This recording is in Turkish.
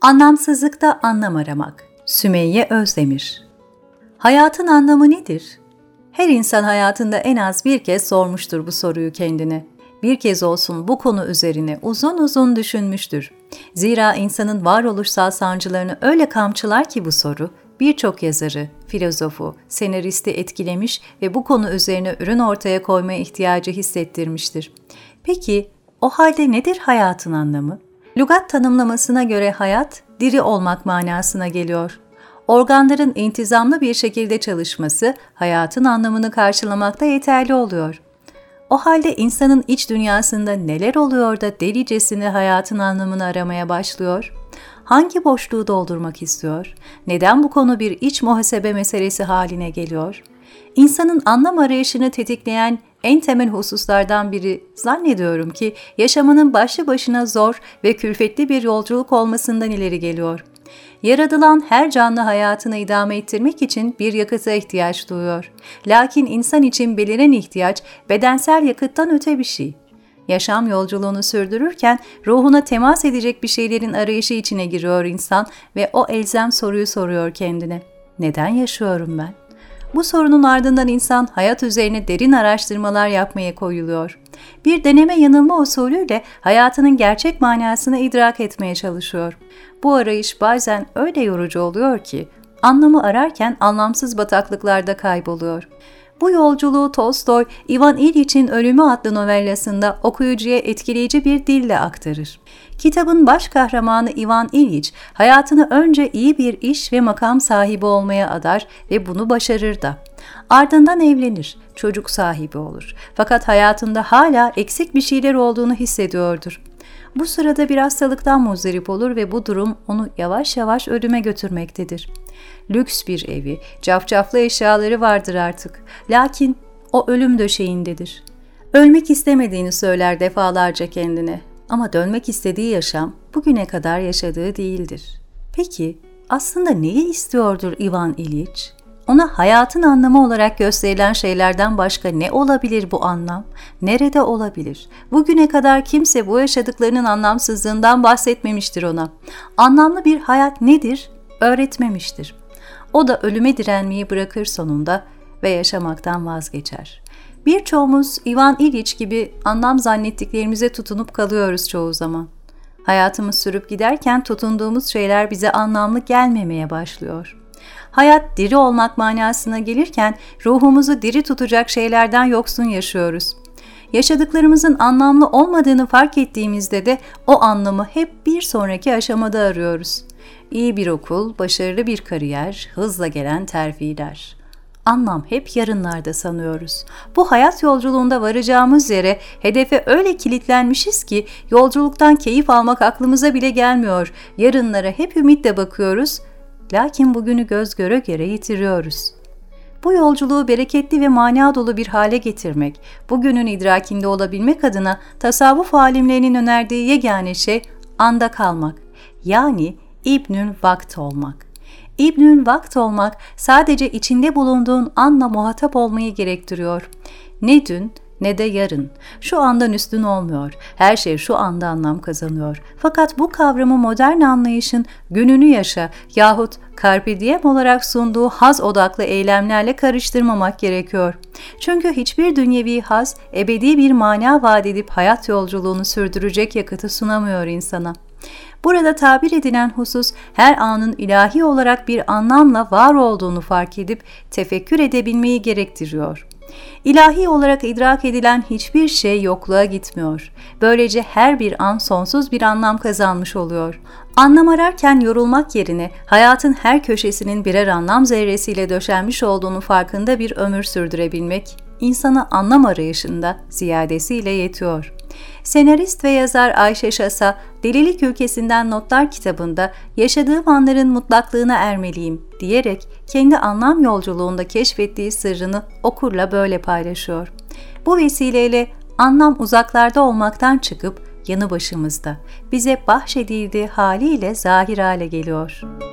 Anlamsızlıkta anlam aramak. Sümeyye Özdemir Hayatın anlamı nedir? Her insan hayatında en az bir kez sormuştur bu soruyu kendine. Bir kez olsun bu konu üzerine uzun uzun düşünmüştür. Zira insanın varoluşsal sancılarını öyle kamçılar ki bu soru, birçok yazarı, filozofu, senaristi etkilemiş ve bu konu üzerine ürün ortaya koyma ihtiyacı hissettirmiştir. Peki o halde nedir hayatın anlamı? Lugat tanımlamasına göre hayat, diri olmak manasına geliyor. Organların intizamlı bir şekilde çalışması hayatın anlamını karşılamakta yeterli oluyor. O halde insanın iç dünyasında neler oluyor da delicesine hayatın anlamını aramaya başlıyor? Hangi boşluğu doldurmak istiyor? Neden bu konu bir iç muhasebe meselesi haline geliyor? İnsanın anlam arayışını tetikleyen en temel hususlardan biri zannediyorum ki yaşamının başlı başına zor ve külfetli bir yolculuk olmasından ileri geliyor. Yaratılan her canlı hayatını idame ettirmek için bir yakıta ihtiyaç duyuyor. Lakin insan için beliren ihtiyaç bedensel yakıttan öte bir şey. Yaşam yolculuğunu sürdürürken ruhuna temas edecek bir şeylerin arayışı içine giriyor insan ve o elzem soruyu soruyor kendine. Neden yaşıyorum ben? Bu sorunun ardından insan hayat üzerine derin araştırmalar yapmaya koyuluyor. Bir deneme yanılma usulüyle hayatının gerçek manasını idrak etmeye çalışıyor. Bu arayış bazen öyle yorucu oluyor ki anlamı ararken anlamsız bataklıklarda kayboluyor. Bu yolculuğu Tolstoy, Ivan İliç'in Ölümü adlı novellasında okuyucuya etkileyici bir dille aktarır. Kitabın baş kahramanı Ivan İliç, hayatını önce iyi bir iş ve makam sahibi olmaya adar ve bunu başarır da. Ardından evlenir, çocuk sahibi olur. Fakat hayatında hala eksik bir şeyler olduğunu hissediyordur. Bu sırada bir hastalıktan muzdarip olur ve bu durum onu yavaş yavaş ölüme götürmektedir. Lüks bir evi, cafcaflı eşyaları vardır artık. Lakin o ölüm döşeğindedir. Ölmek istemediğini söyler defalarca kendine. Ama dönmek istediği yaşam bugüne kadar yaşadığı değildir. Peki aslında neyi istiyordur Ivan İliç? Ona hayatın anlamı olarak gösterilen şeylerden başka ne olabilir bu anlam? Nerede olabilir? Bugüne kadar kimse bu yaşadıklarının anlamsızlığından bahsetmemiştir ona. Anlamlı bir hayat nedir? Öğretmemiştir. O da ölüme direnmeyi bırakır sonunda ve yaşamaktan vazgeçer. Birçoğumuz Ivan İliç gibi anlam zannettiklerimize tutunup kalıyoruz çoğu zaman. Hayatımız sürüp giderken tutunduğumuz şeyler bize anlamlı gelmemeye başlıyor. Hayat diri olmak manasına gelirken ruhumuzu diri tutacak şeylerden yoksun yaşıyoruz. Yaşadıklarımızın anlamlı olmadığını fark ettiğimizde de o anlamı hep bir sonraki aşamada arıyoruz. İyi bir okul, başarılı bir kariyer, hızla gelen terfiler. Anlam hep yarınlarda sanıyoruz. Bu hayat yolculuğunda varacağımız yere hedefe öyle kilitlenmişiz ki yolculuktan keyif almak aklımıza bile gelmiyor. Yarınlara hep ümitle bakıyoruz Lakin bugünü göz göre göre yitiriyoruz. Bu yolculuğu bereketli ve mana dolu bir hale getirmek, bugünün idrakinde olabilmek adına tasavvuf alimlerinin önerdiği yegane şey anda kalmak. Yani İbnül Vakt olmak. İbnül Vakt olmak sadece içinde bulunduğun anla muhatap olmayı gerektiriyor. Ne dün, ne de yarın. Şu andan üstün olmuyor. Her şey şu anda anlam kazanıyor. Fakat bu kavramı modern anlayışın gününü yaşa yahut carpe diem olarak sunduğu haz odaklı eylemlerle karıştırmamak gerekiyor. Çünkü hiçbir dünyevi haz ebedi bir mana vaat edip hayat yolculuğunu sürdürecek yakıtı sunamıyor insana. Burada tabir edilen husus her anın ilahi olarak bir anlamla var olduğunu fark edip tefekkür edebilmeyi gerektiriyor. İlahi olarak idrak edilen hiçbir şey yokluğa gitmiyor. Böylece her bir an sonsuz bir anlam kazanmış oluyor. Anlam ararken yorulmak yerine hayatın her köşesinin birer anlam zerresiyle döşenmiş olduğunu farkında bir ömür sürdürebilmek, insana anlam arayışında ziyadesiyle yetiyor. Senarist ve yazar Ayşe Şasa, Delilik Ülkesinden Notlar kitabında yaşadığım anların mutlaklığına ermeliyim diyerek kendi anlam yolculuğunda keşfettiği sırrını okurla böyle paylaşıyor. Bu vesileyle anlam uzaklarda olmaktan çıkıp yanı başımızda, bize bahşedildiği haliyle zahir hale geliyor.''